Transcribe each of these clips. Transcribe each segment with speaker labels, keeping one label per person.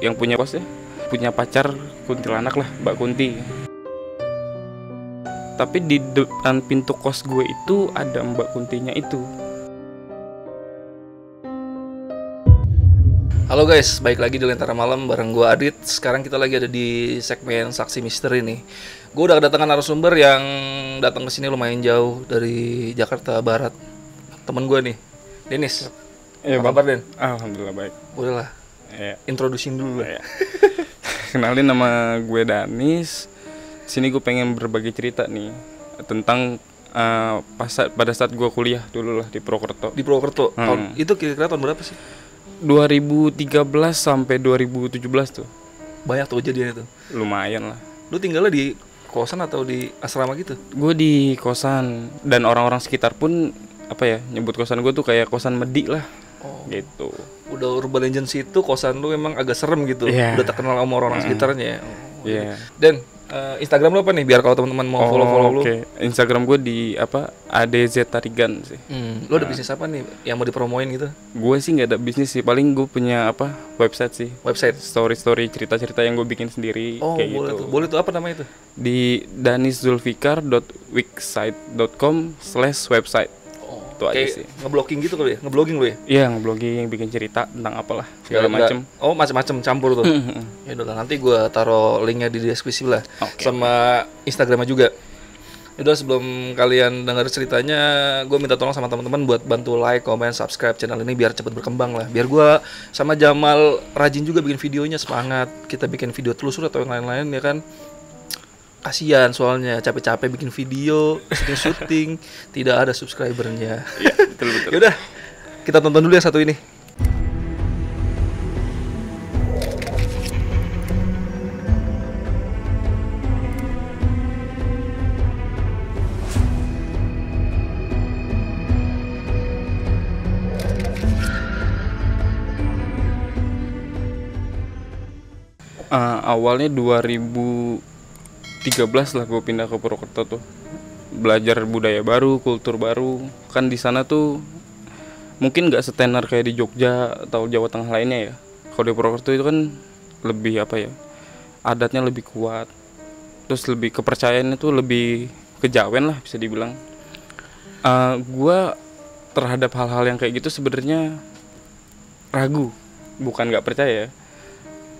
Speaker 1: yang punya kos ya punya pacar kuntilanak lah Mbak Kunti tapi di depan pintu kos gue itu ada Mbak Kuntinya itu
Speaker 2: Halo guys, baik lagi di Lentera Malam bareng gue Adit. Sekarang kita lagi ada di segmen Saksi Misteri nih. Gue udah kedatangan narasumber yang datang ke sini lumayan jauh dari Jakarta Barat. Temen gue nih, Denis.
Speaker 1: Iya,
Speaker 2: Apa kabar Den?
Speaker 1: Alhamdulillah baik
Speaker 2: Boleh lah,
Speaker 1: ya.
Speaker 2: introducing dulu lah.
Speaker 1: kenalin nama gue Danis sini gue pengen berbagi cerita nih tentang uh, pas pada saat gue kuliah dulu lah di Purwokerto
Speaker 2: Di Purwokerto.
Speaker 1: Hmm.
Speaker 2: Tahun, itu kira-kira tahun berapa sih?
Speaker 1: 2013 sampai 2017 tuh
Speaker 2: Banyak tuh kejadian itu.
Speaker 1: lumayan lah
Speaker 2: Lu tinggalnya di kosan atau di asrama gitu?
Speaker 1: gue di kosan dan orang-orang sekitar pun apa ya nyebut kosan gue tuh kayak kosan medik lah
Speaker 2: Oh.
Speaker 1: gitu
Speaker 2: Udah urban legend situ kosan lu emang agak serem gitu.
Speaker 1: Iya.
Speaker 2: Udah terkenal sama orang-orang sekitarnya. Oh.
Speaker 1: Iya.
Speaker 2: Dan eh, Instagram lu apa nih biar kalau teman-teman mau follow-follow lu?
Speaker 1: Oh, oke Instagram gue di apa ADZ Tarigan sih
Speaker 2: Hmm, lu ada bisnis apa nih yang mau dipromoin gitu?
Speaker 1: gue sih nggak ada bisnis sih paling gue punya apa website sih
Speaker 2: Website.
Speaker 1: story story cerita cerita yang gue bikin sendiri
Speaker 2: Oh,
Speaker 1: kayak
Speaker 2: boleh
Speaker 1: gitu
Speaker 2: tuh. Boleh tuh apa namanya itu?
Speaker 1: di daniszulfikar.wixsite.com Itu aja
Speaker 2: kayak
Speaker 1: sih.
Speaker 2: Ngeblocking gitu kali ya? Ngeblogging lu ya?
Speaker 1: Iya ngeblogging bikin cerita tentang apalah segala
Speaker 2: Nggak-
Speaker 1: macem
Speaker 2: Oh, macam-macam campur tuh. ya udah nanti gua taruh linknya di deskripsi lah.
Speaker 1: Oke.
Speaker 2: Sama Instagramnya juga. Ya Udah sebelum kalian dengar ceritanya, gue minta tolong sama teman-teman buat bantu like, comment, subscribe channel ini biar cepet berkembang lah. Biar gua sama Jamal rajin juga bikin videonya semangat. Kita bikin video telusur atau yang lain-lain ya kan. Kasihan soalnya capek-capek bikin video, syuting-syuting, tidak ada subscribernya.
Speaker 1: Iya betul betul
Speaker 2: Yaudah, kita tonton dulu yang satu ini.
Speaker 1: Eh, awalnya 2013 lah gue pindah ke Purwokerto tuh. Belajar budaya baru kultur baru. Kan di sana tuh mungkin nggak setenar kayak di Jogja atau Jawa Tengah lainnya ya. Kalau di Purwokerto itu kan lebih apa ya adatnya lebih kuat. Terus lebih kepercayaannya tuh lebih kejawen lah bisa dibilang. Eh, gua terhadap hal-hal yang kayak gitu sebenarnya ragu bukan nggak percaya. Ya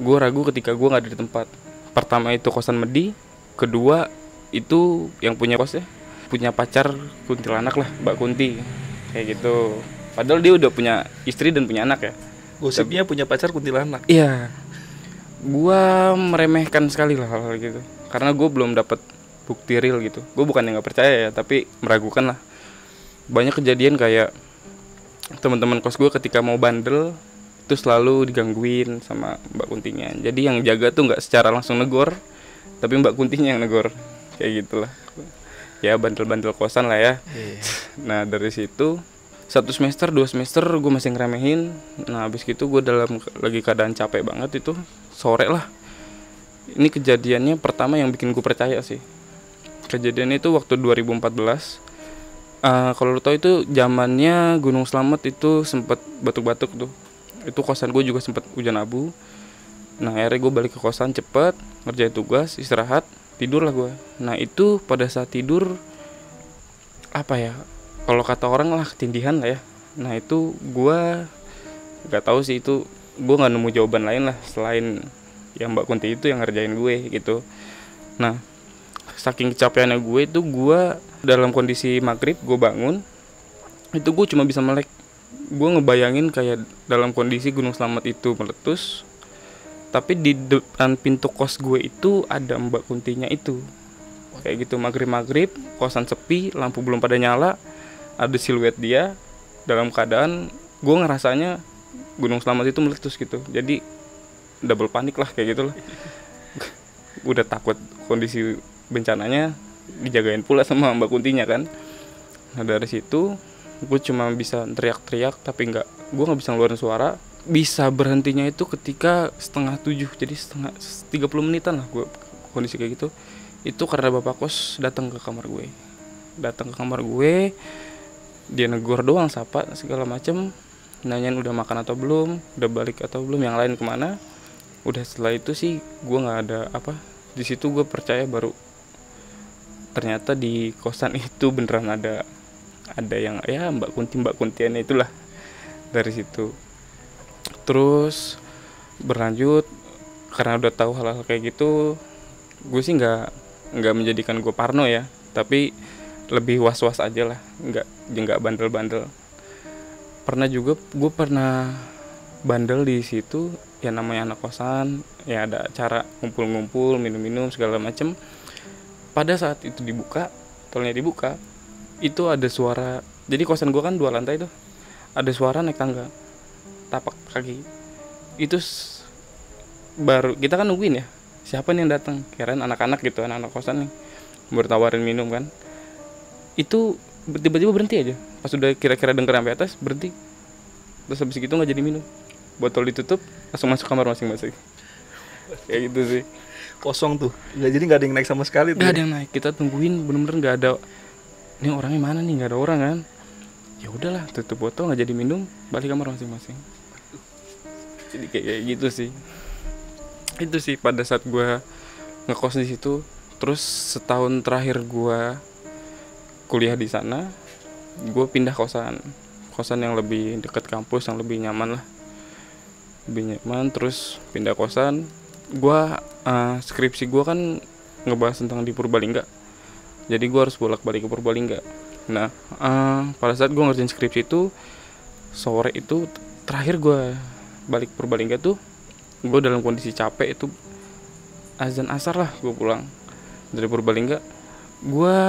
Speaker 1: gue ragu ketika gue nggak ada di tempat. Pertama itu kosan Medi kedua itu yang punya kos ya. Punya pacar kuntilanak lah Mbak Kunti. Kayak gitu. Padahal dia udah punya istri dan punya anak ya.
Speaker 2: Gosipnya punya pacar kuntilanak.
Speaker 1: iya. Gue meremehkan sekali lah hal-hal gitu. Karena gue belum dapat bukti real gitu. Gue bukan yang nggak percaya ya tapi meragukan lah. Banyak kejadian kayak teman-teman kos gue ketika mau bandel itu selalu digangguin sama Mbak Kuntinya. Jadi yang jaga tuh nggak secara langsung negor tapi Mbak Kuntinya yang negor. Kayak gitulah. Ya bandel-bandel kosan lah ya. Nah dari situ satu semester dua semester gue masih ngeremehin. Nah habis gitu gue dalam lagi keadaan capek banget itu sore lah. Ini kejadiannya pertama yang bikin gue percaya sih. Kejadian itu waktu 2014 Eh, kalau lo tau itu zamannya Gunung Slamet itu sempet batuk-batuk tuh. Itu kosan gue juga sempet hujan abu. Nah akhirnya gue balik ke kosan cepet ngerjain tugas istirahat tidur lah gue nah itu pada saat tidur apa ya kalau kata orang lah ketindihan lah ya. Nah itu gue nggak tahu sih itu gue nggak nemu jawaban lain lah selain yang Mbak Kunti itu yang ngerjain gue gitu. Nah saking kecapeannya gue itu gue dalam kondisi maghrib gue bangun itu gue cuma bisa melek. Gue ngebayangin kayak dalam kondisi gunung selamat itu meletus tapi di depan pintu kos gue itu ada mbak kuntinya itu. Kayak gitu maghrib maghrib kosan sepi lampu belum pada nyala ada siluet dia dalam keadaan gue ngerasanya gunung selamat itu meletus gitu. Jadi double panik lah kayak gitu lah udah takut kondisi bencananya dijagain pula sama mbak kuntinya kan. Nah dari situ gue cuma bisa teriak-teriak tapi nggak gue nggak bisa ngeluarin suara bisa berhentinya itu ketika setengah tujuh jadi setengah 30 menitan lah gue kondisi kayak gitu. Itu karena bapak kos datang ke kamar gue. Datang ke kamar gue dia negor doang sapa segala macem. Nanyain udah makan atau belum udah balik atau belum yang lain ke mana. Udah setelah itu sih gue nggak ada apa di situ gue percaya baru ternyata di kosan itu beneran ada ada yang ya mbak kunti mbak kuntiannya itulah dari situ terus berlanjut. Karena udah tahu hal-hal kayak gitu gue sih nggak nggak menjadikan gue parno ya. Tapi lebih was-was aja lah nggak nggak bandel-bandel. Pernah juga gue pernah bandel di situ ya namanya anak kosan ya ada acara ngumpul-ngumpul minum-minum segala macem. Pada saat itu dibuka tolnya dibuka itu ada suara jadi kosan gue kan dua lantai tuh ada suara naik tangga tapak kaki. Itu baru kita kan nungguin ya siapa nih yang datang? Kirain anak-anak gitu anak-anak kosan nih bertawarin minum kan. Itu tiba-tiba berhenti aja pas udah kira-kira denger sampai atas berhenti. Terus habis gitu nggak jadi minum. Botol ditutup langsung masuk kamar masing-masing. Kayak gitu sih.
Speaker 2: Kosong tuh nggak jadi nggak ada yang naik sama sekali tuh.
Speaker 1: Nggak ada yang naik kita tungguin bener-bener nggak ada ini orangnya mana nih? Nggak ada orang kan. Ya udahlah tutup botol nggak jadi minum balik kamar masing-masing jadi kayak, gitu sih. Itu sih pada saat gua ngekos di situ. Terus setahun terakhir gua kuliah di sana gue pindah kosan. Kosan yang lebih dekat kampus yang lebih nyaman lah. Lebih nyaman terus pindah kosan. Gua eh, skripsi gua kan ngebahas tentang di Purbalingga. Jadi gua harus bolak balik ke Purbalingga. Nah eh, pada saat gua ngerjain skripsi itu sore itu terakhir gua balik Purbalingga tuh gue dalam kondisi capek itu azan asar lah gue pulang dari Purbalingga. Gue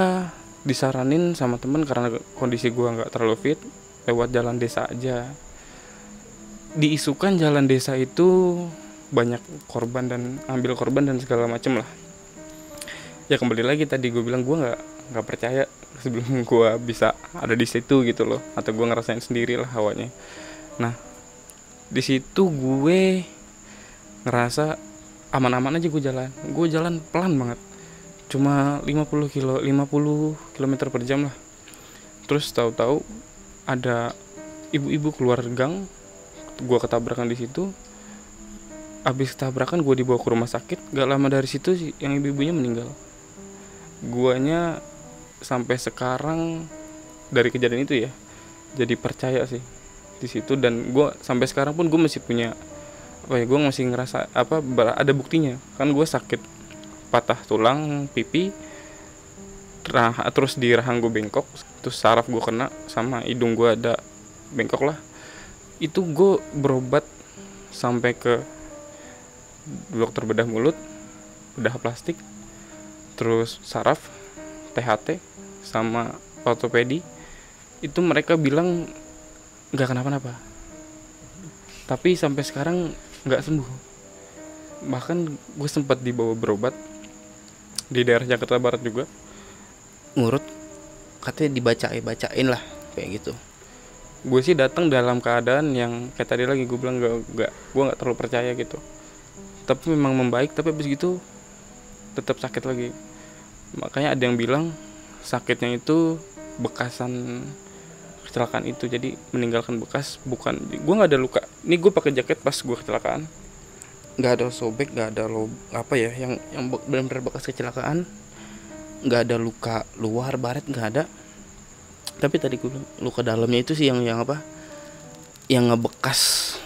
Speaker 1: disaranin sama temen karena kondisi gua nggak terlalu fit lewat jalan desa aja. Diisukan jalan desa itu banyak korban dan ambil korban dan segala macem lah. Ya kembali lagi tadi gue bilang gue nggak nggak percaya sebelum gue bisa ada di situ gitu loh atau gue ngerasain sendiri lah hawanya. Nah di situ gue ngerasa aman-aman aja gue jalan. Gue jalan pelan banget. Cuma 50 kilo 50 km per jam lah. Terus tahu-tahu ada ibu-ibu keluar gang gue ketabrakan di situ. Habis tabrakan gue dibawa ke rumah sakit. Gak lama dari situ si- yang ibu-ibunya meninggal. Guanya sampai sekarang dari kejadian itu ya jadi percaya sih di situ dan gue sampai sekarang pun gue masih punya apa ya gue masih ngerasa apa ada buktinya. Kan gue sakit patah tulang pipi rah- terus di rahang gue bengkok terus saraf gue kena sama hidung gue ada bengkok lah. Itu gue berobat sampai ke dokter bedah mulut bedah plastik terus saraf THT sama ortopedi. Itu mereka bilang nggak kenapa-napa. Tapi sampai sekarang nggak sembuh. Bahkan gue sempat dibawa berobat di daerah Jakarta Barat juga. Ngurut katanya dibacain bacain lah kayak gitu. Gue sih datang dalam keadaan yang kayak tadi lagi gue bilang gak, gak gue nggak terlalu percaya gitu. Tapi memang membaik tapi habis gitu tetap sakit lagi. Makanya ada yang bilang sakitnya itu bekasan kecelakaan itu. Jadi meninggalkan bekas bukan gue nggak ada luka. Ini gue pakai jaket pas gue kecelakaan. Nggak ada sobek nggak ada lo apa ya yang yang be- benar-benar bekas kecelakaan. Nggak ada luka luar baret nggak ada. Tapi tadi gue luka dalamnya itu sih yang yang apa yang ngebekas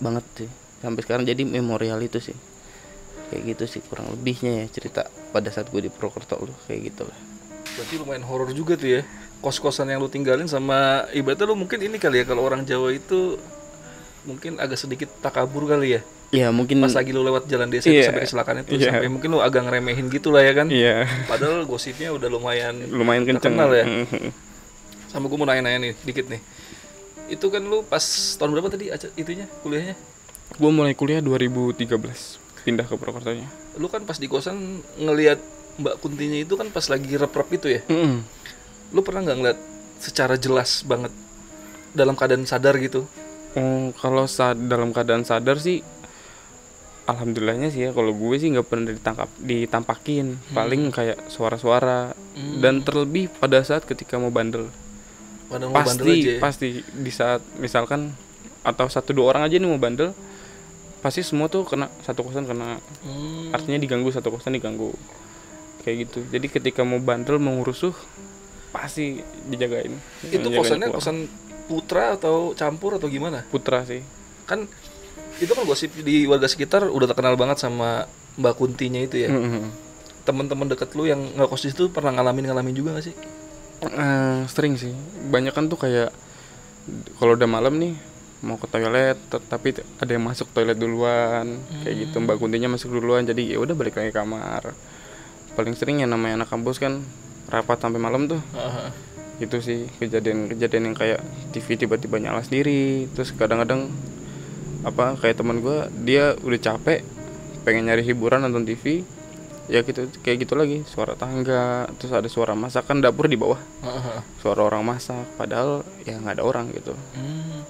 Speaker 1: banget sih. Sampai sekarang jadi memorial itu sih. Kayak gitu sih kurang lebihnya ya cerita pada saat gue di Purwokerto lu kayak gitu. lah
Speaker 2: berarti lumayan horor juga tuh ya kos-kosan yang lu tinggalin sama ibaratnya lu mungkin ini kali ya kalau orang Jawa itu mungkin agak sedikit takabur kali ya
Speaker 1: ya mungkin
Speaker 2: pas lagi lu lewat jalan desa itu
Speaker 1: Iya.
Speaker 2: sampai kecelakaan itu
Speaker 1: Iya.
Speaker 2: sampai mungkin lu agak ngeremehin gitu lah ya kan
Speaker 1: iya
Speaker 2: padahal gosipnya udah lumayan
Speaker 1: lumayan kenceng
Speaker 2: Terkenal ya?
Speaker 1: Mhm.
Speaker 2: sama gue mau nanya-nanya nih dikit nih itu kan lu pas tahun berapa tadi itunya kuliahnya
Speaker 1: gue mulai kuliah 2013 pindah ke Purwokerto nya
Speaker 2: lu kan pas di kosan ngelihat Mbak Kuntinya itu kan pas lagi rep-rep itu ya?
Speaker 1: Mhm.
Speaker 2: lu pernah nggak ngeliat secara jelas banget dalam keadaan sadar gitu?
Speaker 1: Oh, kalau saat dalam keadaan sadar sih alhamdulillahnya sih ya kalau gue sih nggak pernah ditangkap ditampakin. Paling kayak suara-suara. Dan terlebih pada saat ketika mau bandel.
Speaker 2: Pada mau bandel
Speaker 1: pasti
Speaker 2: aja ya?
Speaker 1: pasti di saat misalkan atau satu dua orang aja nih mau bandel pasti semua tuh kena satu kosan kena.
Speaker 2: Hmm.
Speaker 1: artinya diganggu satu kosan diganggu kayak gitu jadi ketika mau bandel mau ngurusuh pasti dijagain
Speaker 2: Itu
Speaker 1: Dijagain
Speaker 2: kosannya
Speaker 1: keluar.
Speaker 2: kosan putra atau campur atau gimana?
Speaker 1: putra sih
Speaker 2: Kan itu kan gosip di warga sekitar udah terkenal banget sama Mbak Kuntinya itu ya.
Speaker 1: Mm-mm.
Speaker 2: Teman-teman deket lu yang ngekos di situ pernah ngalamin ngalamin juga gak sih?
Speaker 1: Eh, sering sih banyak kan tuh kayak kalau udah malam nih mau ke toilet tapi ada yang masuk toilet duluan kayak gitu mbak kuntinya masuk duluan jadi ya udah balik lagi ke kamar paling sering ya namanya anak kampus kan rapat sampai malam tuh
Speaker 2: Aha.
Speaker 1: itu sih kejadian-kejadian yang kayak TV tiba-tiba nyala sendiri terus kadang-kadang apa kayak teman gua dia udah capek pengen nyari hiburan nonton TV ya gitu kayak gitu lagi suara tangga terus ada suara masakan dapur di bawah
Speaker 2: Aha.
Speaker 1: suara orang masak padahal ya nggak ada orang gitu
Speaker 2: Hmm.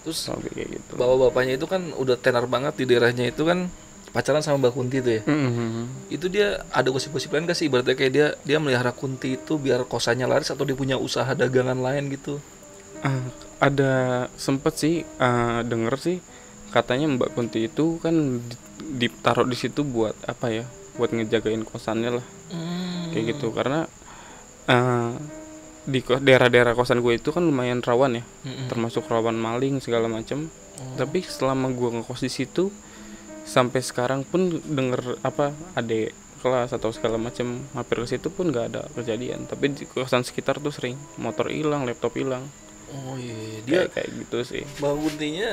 Speaker 2: Terus
Speaker 1: kayak gitu
Speaker 2: bapak-bapaknya itu kan udah tenar banget di daerahnya itu kan pacaran sama Mbak Kunti itu ya.
Speaker 1: Mhm.
Speaker 2: Itu dia ada gosip-gosip lain gak sih? Ibaratnya kayak dia dia melihara Kunti itu biar kosannya laris atau dia punya usaha dagangan lain gitu.
Speaker 1: Ah, ada sempet sih ah, denger sih katanya Mbak Kunti itu kan di- ditaruh di situ buat apa ya buat ngejagain kosannya lah
Speaker 2: Hmm.
Speaker 1: kayak gitu karena eh, di daerah-daerah kosan gue itu kan lumayan rawan ya
Speaker 2: Mm-mm.
Speaker 1: termasuk rawan maling segala macam tapi selama gue ngekos di situ sampai sekarang pun denger apa adek kelas atau segala macam hampir ke situ pun nggak ada kejadian. Tapi di kosan sekitar tuh sering motor hilang laptop hilang.
Speaker 2: Oh iya, dia
Speaker 1: dia kayak gitu sih.
Speaker 2: Mbak Kuntinya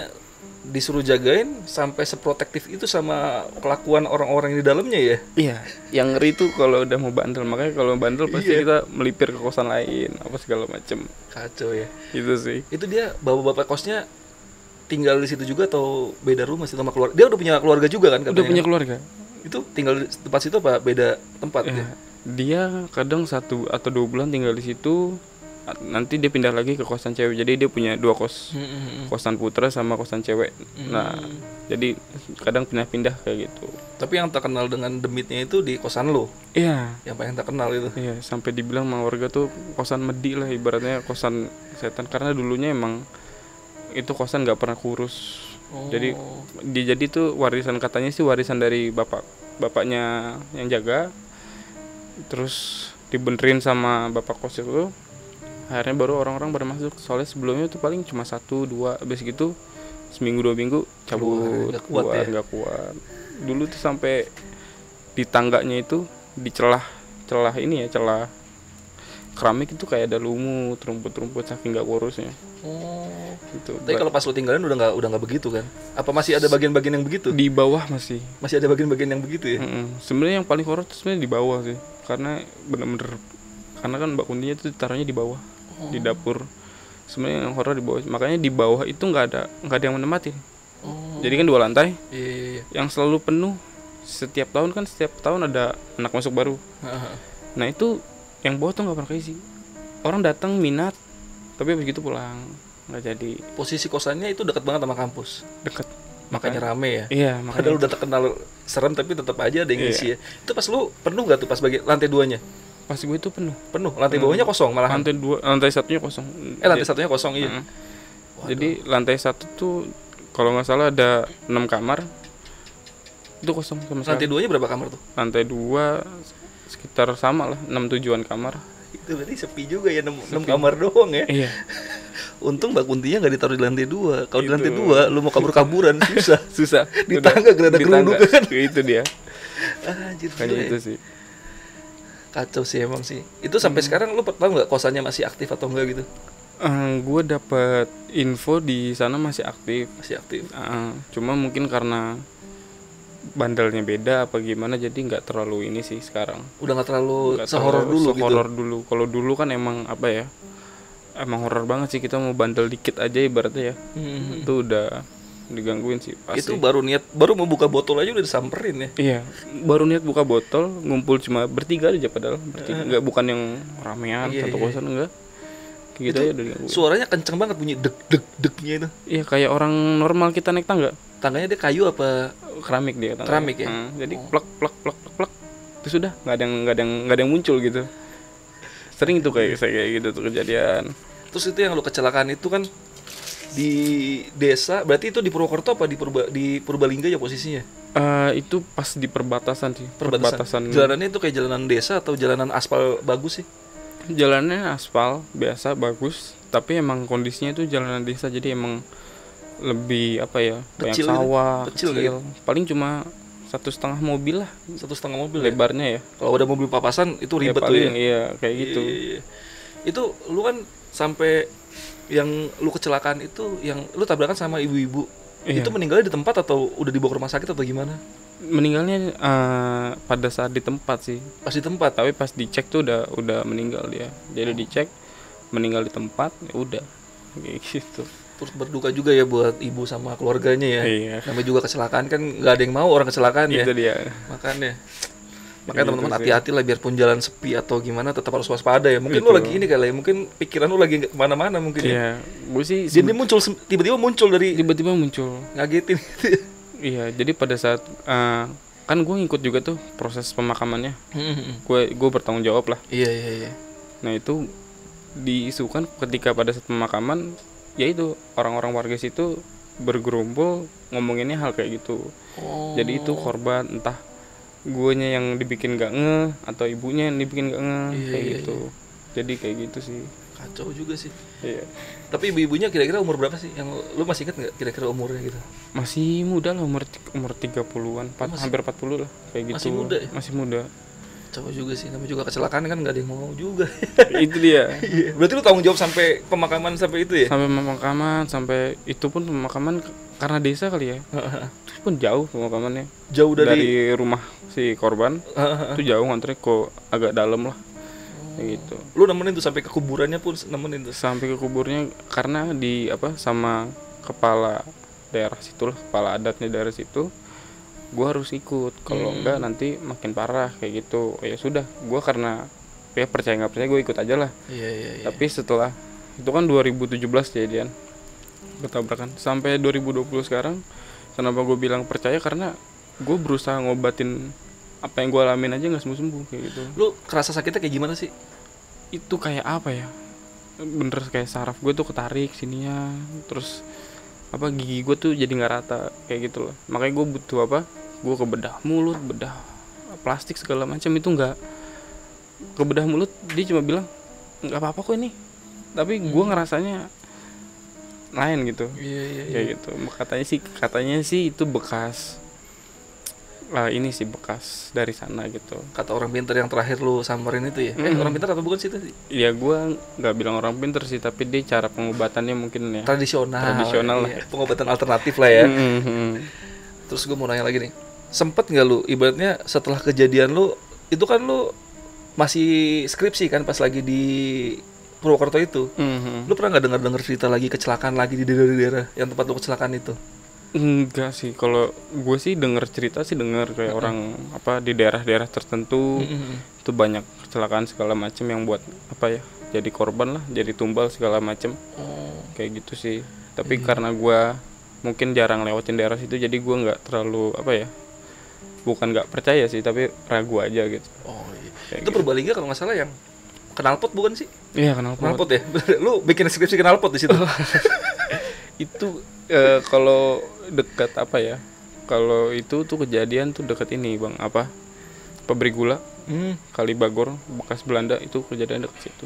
Speaker 2: disuruh jagain sampai seprotektif itu sama kelakuan orang-orang di dalamnya ya.
Speaker 1: iya yang ngeri tuh kalau udah mau bandel. Makanya kalau bandel pasti
Speaker 2: Iya.
Speaker 1: kita melipir ke kosan lain apa segala macam
Speaker 2: Kacau ya.
Speaker 1: itu sih.
Speaker 2: Itu dia bapak-bapak kosnya tinggal di situ juga atau beda rumah sih sama keluarga? Dia udah punya keluarga juga kan
Speaker 1: udah
Speaker 2: katanya?
Speaker 1: punya keluarga.
Speaker 2: Itu tinggal di tempat situ apa beda tempat
Speaker 1: Ya, dia? kadang satu atau dua bulan tinggal di situ nanti dia pindah lagi ke kosan cewek. Jadi dia punya dua kos
Speaker 2: Hmm,
Speaker 1: kosan putra sama kosan cewek. Nah jadi kadang pindah-pindah kayak gitu.
Speaker 2: Tapi yang terkenal dengan demitnya itu di kosan lo,
Speaker 1: iya.
Speaker 2: Yang paling terkenal itu.
Speaker 1: iya sampai dibilang sama warga tuh kosan medi lah ibaratnya kosan setan. Karena dulunya emang itu kosan nggak pernah kurus. Jadi dia jadi tuh warisan katanya sih warisan dari bapak bapaknya yang jaga. Terus dibenerin sama bapak kos itu. Akhirnya baru orang-orang pada masuk. Soalnya sebelumnya tuh paling cuma satu dua habis gitu seminggu dua minggu cabut.
Speaker 2: Nggak kuat
Speaker 1: keluar,
Speaker 2: ya?
Speaker 1: kuat. Dulu tuh sampai di tangganya itu di celah celah ini ya celah keramik itu kayak ada lumut rumput-rumput saking nggak kurusnya
Speaker 2: Oh.
Speaker 1: gitu
Speaker 2: Tapi kalau pas lo tinggalin udah nggak udah nggak begitu kan? Apa masih ada bagian-bagian yang begitu?
Speaker 1: di bawah masih
Speaker 2: Masih ada bagian-bagian yang begitu ya?
Speaker 1: Mm-mm. Sebenarnya yang paling horor tuh sebenarnya di bawah sih, karena bener-bener karena kan mbak kuntinya tuh taruhnya di bawah di dapur. Sebenarnya yang horor di bawah, makanya di bawah itu nggak ada nggak ada yang menempatin.
Speaker 2: Oh.
Speaker 1: Jadi kan dua lantai,
Speaker 2: Iya, iya, iya.
Speaker 1: yang selalu penuh setiap tahun kan setiap tahun ada anak masuk baru.
Speaker 2: Haha.
Speaker 1: Nah itu yang bawah tuh nggak pernah keisi. Orang datang minat, tapi begitu pulang nggak jadi
Speaker 2: Posisi kosannya itu dekat banget sama kampus.
Speaker 1: deket.
Speaker 2: Makanya rame ya.
Speaker 1: Iya
Speaker 2: Padahal
Speaker 1: makanya.
Speaker 2: udah terkenal serem tapi tetap aja ada yang
Speaker 1: Iya.
Speaker 2: ngisi ya. Itu pas lu penuh gak tuh pas bagi lantai duanya?
Speaker 1: Pas gue itu penuh.
Speaker 2: Penuh. Lantai bawahnya kosong malahan.
Speaker 1: Lantai dua, lantai satunya kosong.
Speaker 2: Eh lantai satunya kosong iya.
Speaker 1: Mm. Jadi lantai satu tuh kalau nggak salah ada enam kamar itu kosong sama
Speaker 2: Lantai
Speaker 1: sekali.
Speaker 2: duanya berapa kamar tuh?
Speaker 1: Lantai dua sekitar sama lah enam tujuan kamar.
Speaker 2: Itu berarti sepi juga ya 6, kamar doang ya.
Speaker 1: Iya.
Speaker 2: Untung Mbak Kuntinya nggak ditaruh di lantai dua. Kalau di lantai dua lu mau kabur-kaburan susah.
Speaker 1: Susah.
Speaker 2: Di tangga gerada geruduk kan.
Speaker 1: itu dia.
Speaker 2: Anjir,
Speaker 1: Kayak
Speaker 2: gila ya.
Speaker 1: itu sih.
Speaker 2: Kacau sih emang sih. Itu sampai sekarang lu tahu nggak kosannya masih aktif atau enggak gitu?
Speaker 1: gue dapat info di sana masih aktif.
Speaker 2: Masih aktif.
Speaker 1: Eh, cuma mungkin karena bandelnya beda apa gimana jadi nggak terlalu ini sih sekarang.
Speaker 2: Udah nggak terlalu sehoror
Speaker 1: terlalu
Speaker 2: dulu gitu.
Speaker 1: sehoror dulu kalau dulu kan emang apa ya emang horor banget sih kita mau bandel dikit aja ibaratnya ya
Speaker 2: Hmm.
Speaker 1: itu udah digangguin sih pasti
Speaker 2: Itu baru niat baru mau buka botol aja udah disamperin ya.
Speaker 1: iya baru niat buka botol ngumpul cuma bertiga aja padahal bertiga nggak bukan yang ramean
Speaker 2: Iya,
Speaker 1: satu
Speaker 2: iya.
Speaker 1: kosan enggak gitu
Speaker 2: Itu
Speaker 1: digangguin.
Speaker 2: Suaranya kenceng banget bunyi deg deg degnya itu.
Speaker 1: iya kayak orang normal kita naik tangga.
Speaker 2: Tangganya dia kayu apa?
Speaker 1: keramik dia tangganya.
Speaker 2: Keramik ya?
Speaker 1: Hmm, jadi plak plak plak plak plak itu sudah nggak ada yang nggak ada yang nggak ada yang muncul gitu. Sering tuh kayak saya kayak gitu tuh kejadian.
Speaker 2: Terus itu yang lu kecelakaan itu kan di desa berarti itu di Purwokerto apa di Purba di Purbalingga ya posisinya?
Speaker 1: Eh, itu pas di perbatasan sih
Speaker 2: perbatasan, jalanannya itu kayak jalanan desa atau jalanan aspal bagus sih
Speaker 1: jalannya aspal biasa bagus tapi emang kondisinya itu jalanan desa jadi emang lebih apa ya banyak
Speaker 2: Kecil gitu?
Speaker 1: sawah
Speaker 2: Kecil
Speaker 1: kecil,
Speaker 2: gitu?
Speaker 1: paling cuma satu setengah mobil lah
Speaker 2: satu setengah mobil ya?
Speaker 1: lebarnya ya
Speaker 2: kalau udah mobil papasan itu
Speaker 1: Ya,
Speaker 2: ribet tuh
Speaker 1: paling
Speaker 2: ya
Speaker 1: iya kayak gitu
Speaker 2: Iya, iya, iya. itu lu kan sampai yang lu kecelakaan itu yang lu tabrakan sama ibu-ibu
Speaker 1: Iya.
Speaker 2: itu meninggalnya di tempat atau udah dibawa ke rumah sakit atau gimana
Speaker 1: meninggalnya eh, pada saat di tempat sih.
Speaker 2: Pas di tempat?
Speaker 1: Tapi pas dicek tuh udah udah meninggal dia. Jadi dicek meninggal di tempat ya udah. Kayak gitu.
Speaker 2: Terus berduka juga ya buat ibu sama keluarganya ya.
Speaker 1: Iya.
Speaker 2: namanya juga kecelakaan kan nggak ada yang mau orang kecelakaan ya.
Speaker 1: Itu dia.
Speaker 2: Makanya makanya
Speaker 1: Gitu
Speaker 2: teman-teman hati-hati lah biarpun jalan sepi atau gimana tetap harus waspada ya. Mungkin lu
Speaker 1: Itu.
Speaker 2: lagi ini kali ya mungkin pikiran lu lagi ke mana-mana mungkin ya.
Speaker 1: Iya. Gue sih
Speaker 2: jadi muncul tiba-tiba muncul dari
Speaker 1: tiba-tiba muncul.
Speaker 2: ngagetin. gitu ya.
Speaker 1: Iya jadi pada saat eh, kan gue ngikut juga tuh proses pemakamannya. Gue gue bertanggung jawab lah.
Speaker 2: Iya iya iya.
Speaker 1: Nah itu diisukan ketika pada saat pemakaman ya itu orang-orang warga situ bergerumpul ngomonginnya hal kayak gitu.
Speaker 2: Oh.
Speaker 1: jadi itu korban entah guanya yang dibikin gak nge atau ibunya yang dibikin gak nge
Speaker 2: Iya,
Speaker 1: kayak
Speaker 2: iya,
Speaker 1: gitu. jadi kayak gitu sih
Speaker 2: kacau juga sih.
Speaker 1: Iya.
Speaker 2: Tapi ibu-ibunya kira-kira umur berapa sih? Yang lu masih inget nggak kira-kira umurnya gitu?
Speaker 1: Masih muda lah umur umur 30-an empat-
Speaker 2: Masih-
Speaker 1: hampir 40 lah kayak gitu.
Speaker 2: masih muda ya?
Speaker 1: masih muda.
Speaker 2: Coba juga sih, namanya juga kecelakaan kan nggak ada yang mau juga.
Speaker 1: itu dia.
Speaker 2: Iya. Berarti lu tanggung jawab sampai pemakaman sampai itu ya?
Speaker 1: sampai pemakaman sampai itu pun pemakaman karena desa kali ya. Itu pun jauh pemakamannya.
Speaker 2: Jauh
Speaker 1: dari,
Speaker 2: dari,
Speaker 1: rumah si korban itu jauh ngantre kok agak dalam lah gitu.
Speaker 2: Lu nemenin tuh sampai ke kuburannya pun nemenin tuh.
Speaker 1: sampai ke kuburnya karena di apa sama kepala daerah situ lah kepala adatnya daerah situ gua harus ikut. Kalau
Speaker 2: Hmm.
Speaker 1: enggak nanti makin parah kayak gitu. Oh, ya sudah gua karena ya percaya nggak percaya gue ikut aja lah.
Speaker 2: Iya iya iya.
Speaker 1: tapi setelah itu kan 2017 kejadian ketabrakan sampai 2020 sekarang kenapa gue bilang percaya? Karena gue berusaha ngobatin apa yang gue alamin aja nggak sembuh sembuh kayak gitu.
Speaker 2: Lu kerasa sakitnya kayak gimana sih?
Speaker 1: itu kayak apa ya? Bener kayak saraf gue tuh ketarik sininya terus apa gigi gue tuh jadi nggak rata kayak gitu loh. Makanya gue butuh apa? Gue ke bedah mulut bedah plastik segala macam itu nggak. Ke bedah mulut dia cuma bilang nggak apa-apa kok ini. Tapi gue ngerasanya lain gitu.
Speaker 2: Iya iya.
Speaker 1: Kayak gitu. Katanya sih katanya sih itu bekas lah ini sih bekas dari sana gitu
Speaker 2: Kata orang pintar yang terakhir lu samperin itu ya? Eh
Speaker 1: Mhm.
Speaker 2: orang pintar atau bukan sih itu?
Speaker 1: ya gue nggak bilang orang pinter sih tapi dia cara pengobatannya mungkin ya
Speaker 2: Tradisional.
Speaker 1: Tradisional lah.
Speaker 2: Iya, Pengobatan alternatif lah ya. Terus gue mau nanya lagi nih, sempet nggak lu ibaratnya setelah kejadian lu itu kan lu masih skripsi kan pas lagi di Purwokerto itu,
Speaker 1: Mhm.
Speaker 2: lu pernah nggak dengar dengar cerita lagi kecelakaan lagi di daerah-daerah yang tempat lu kecelakaan itu?
Speaker 1: Enggak sih kalau gue sih denger cerita sih denger kayak orang apa di daerah-daerah tertentu
Speaker 2: Mhm.
Speaker 1: itu banyak kecelakaan segala macam yang buat apa ya jadi korban lah jadi tumbal segala macam
Speaker 2: Oh,
Speaker 1: kayak gitu sih tapi karena gue mungkin jarang lewatin daerah situ jadi gue nggak terlalu apa ya bukan nggak percaya sih tapi ragu aja gitu
Speaker 2: oh iya.
Speaker 1: Kayak
Speaker 2: itu Purbalingga kalau nggak salah yang knalpot bukan sih?
Speaker 1: iya kenal
Speaker 2: Knalpot ya? lu bikin skripsi knalpot di situ?
Speaker 1: itu eh, kalau dekat apa ya? Kalau itu tuh kejadian tuh dekat ini bang. Apa? Pabrik gula.
Speaker 2: Hmm.
Speaker 1: kali Bagor bekas Belanda itu kejadian dekat situ.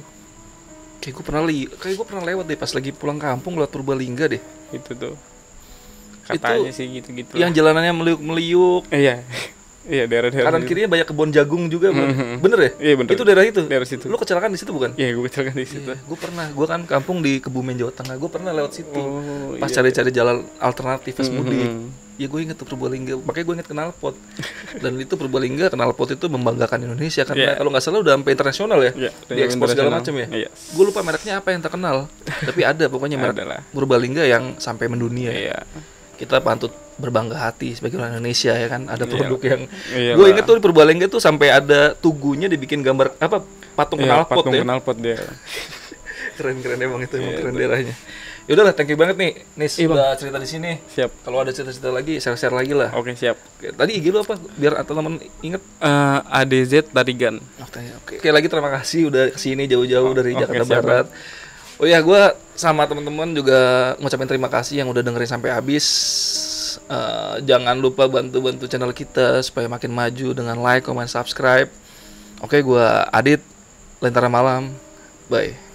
Speaker 2: Kayak gue pernah li, kayak gue pernah lewat deh pas lagi pulang kampung lewat Purbalingga deh.
Speaker 1: itu tuh. Katanya sih gitu-gitu.
Speaker 2: Yang jalanannya meliuk-meliuk,
Speaker 1: Eh, iya iya daerah-daerah
Speaker 2: kanan kirinya banyak kebun jagung juga, bukan?
Speaker 1: Mhm.
Speaker 2: bener ya?
Speaker 1: iya bener
Speaker 2: Itu daerah itu.
Speaker 1: daerah situ
Speaker 2: Lu kecelakaan di situ bukan?
Speaker 1: iya gue kecelakaan di situ
Speaker 2: Gue pernah, gue kan kampung di Kebumen Jawa Tengah, gue pernah lewat situ.
Speaker 1: oh
Speaker 2: Pas
Speaker 1: iya.
Speaker 2: cari-cari jalan alternatif pas mudik.
Speaker 1: Mhm.
Speaker 2: Ya gue inget tuh Purbalingga, makanya gue inget knalpot. Dan itu Purbalingga knalpot itu membanggakan Indonesia karena
Speaker 1: Iya.
Speaker 2: kalau nggak salah udah sampai internasional ya.
Speaker 1: Iya,
Speaker 2: Diekspor segala
Speaker 1: internasional.
Speaker 2: macam ya.
Speaker 1: Iya.
Speaker 2: Gue lupa mereknya apa yang terkenal, tapi ada pokoknya merek
Speaker 1: Ada lah.
Speaker 2: Purbalingga yang sampai mendunia.
Speaker 1: Iya.
Speaker 2: Kita pantut berbangga hati sebagai orang Indonesia ya kan. Ada
Speaker 1: Iya.
Speaker 2: produk yang
Speaker 1: Iya
Speaker 2: gue inget tuh di Purbalingga tuh sampai ada tugunya dibikin gambar apa patung
Speaker 1: Iya,
Speaker 2: knalpot
Speaker 1: patung
Speaker 2: ya.
Speaker 1: knalpot dia.
Speaker 2: Keren-keren emang itu emang
Speaker 1: Iya,
Speaker 2: keren daerahnya. Ya udahlah, thank you banget nih. Nis
Speaker 1: Iya,
Speaker 2: udah cerita di sini.
Speaker 1: Siap.
Speaker 2: Kalau ada cerita-cerita lagi, share-share lagi lah.
Speaker 1: Oke, siap.
Speaker 2: Tadi IG lu apa? Biar teman-teman inget.
Speaker 1: Eh, ADZ Tarigan.
Speaker 2: Oke, oke. Oke, lagi terima kasih udah ke sini jauh-jauh
Speaker 1: Oh,
Speaker 2: dari
Speaker 1: oke,
Speaker 2: Jakarta
Speaker 1: siap,
Speaker 2: Barat. Oh ya, gua sama teman-teman juga ngucapin terima kasih yang udah dengerin sampai habis. Eh, jangan lupa bantu-bantu channel kita supaya makin maju dengan like, comment, subscribe. Oke, gua Adit, Lentera Malam. Bye.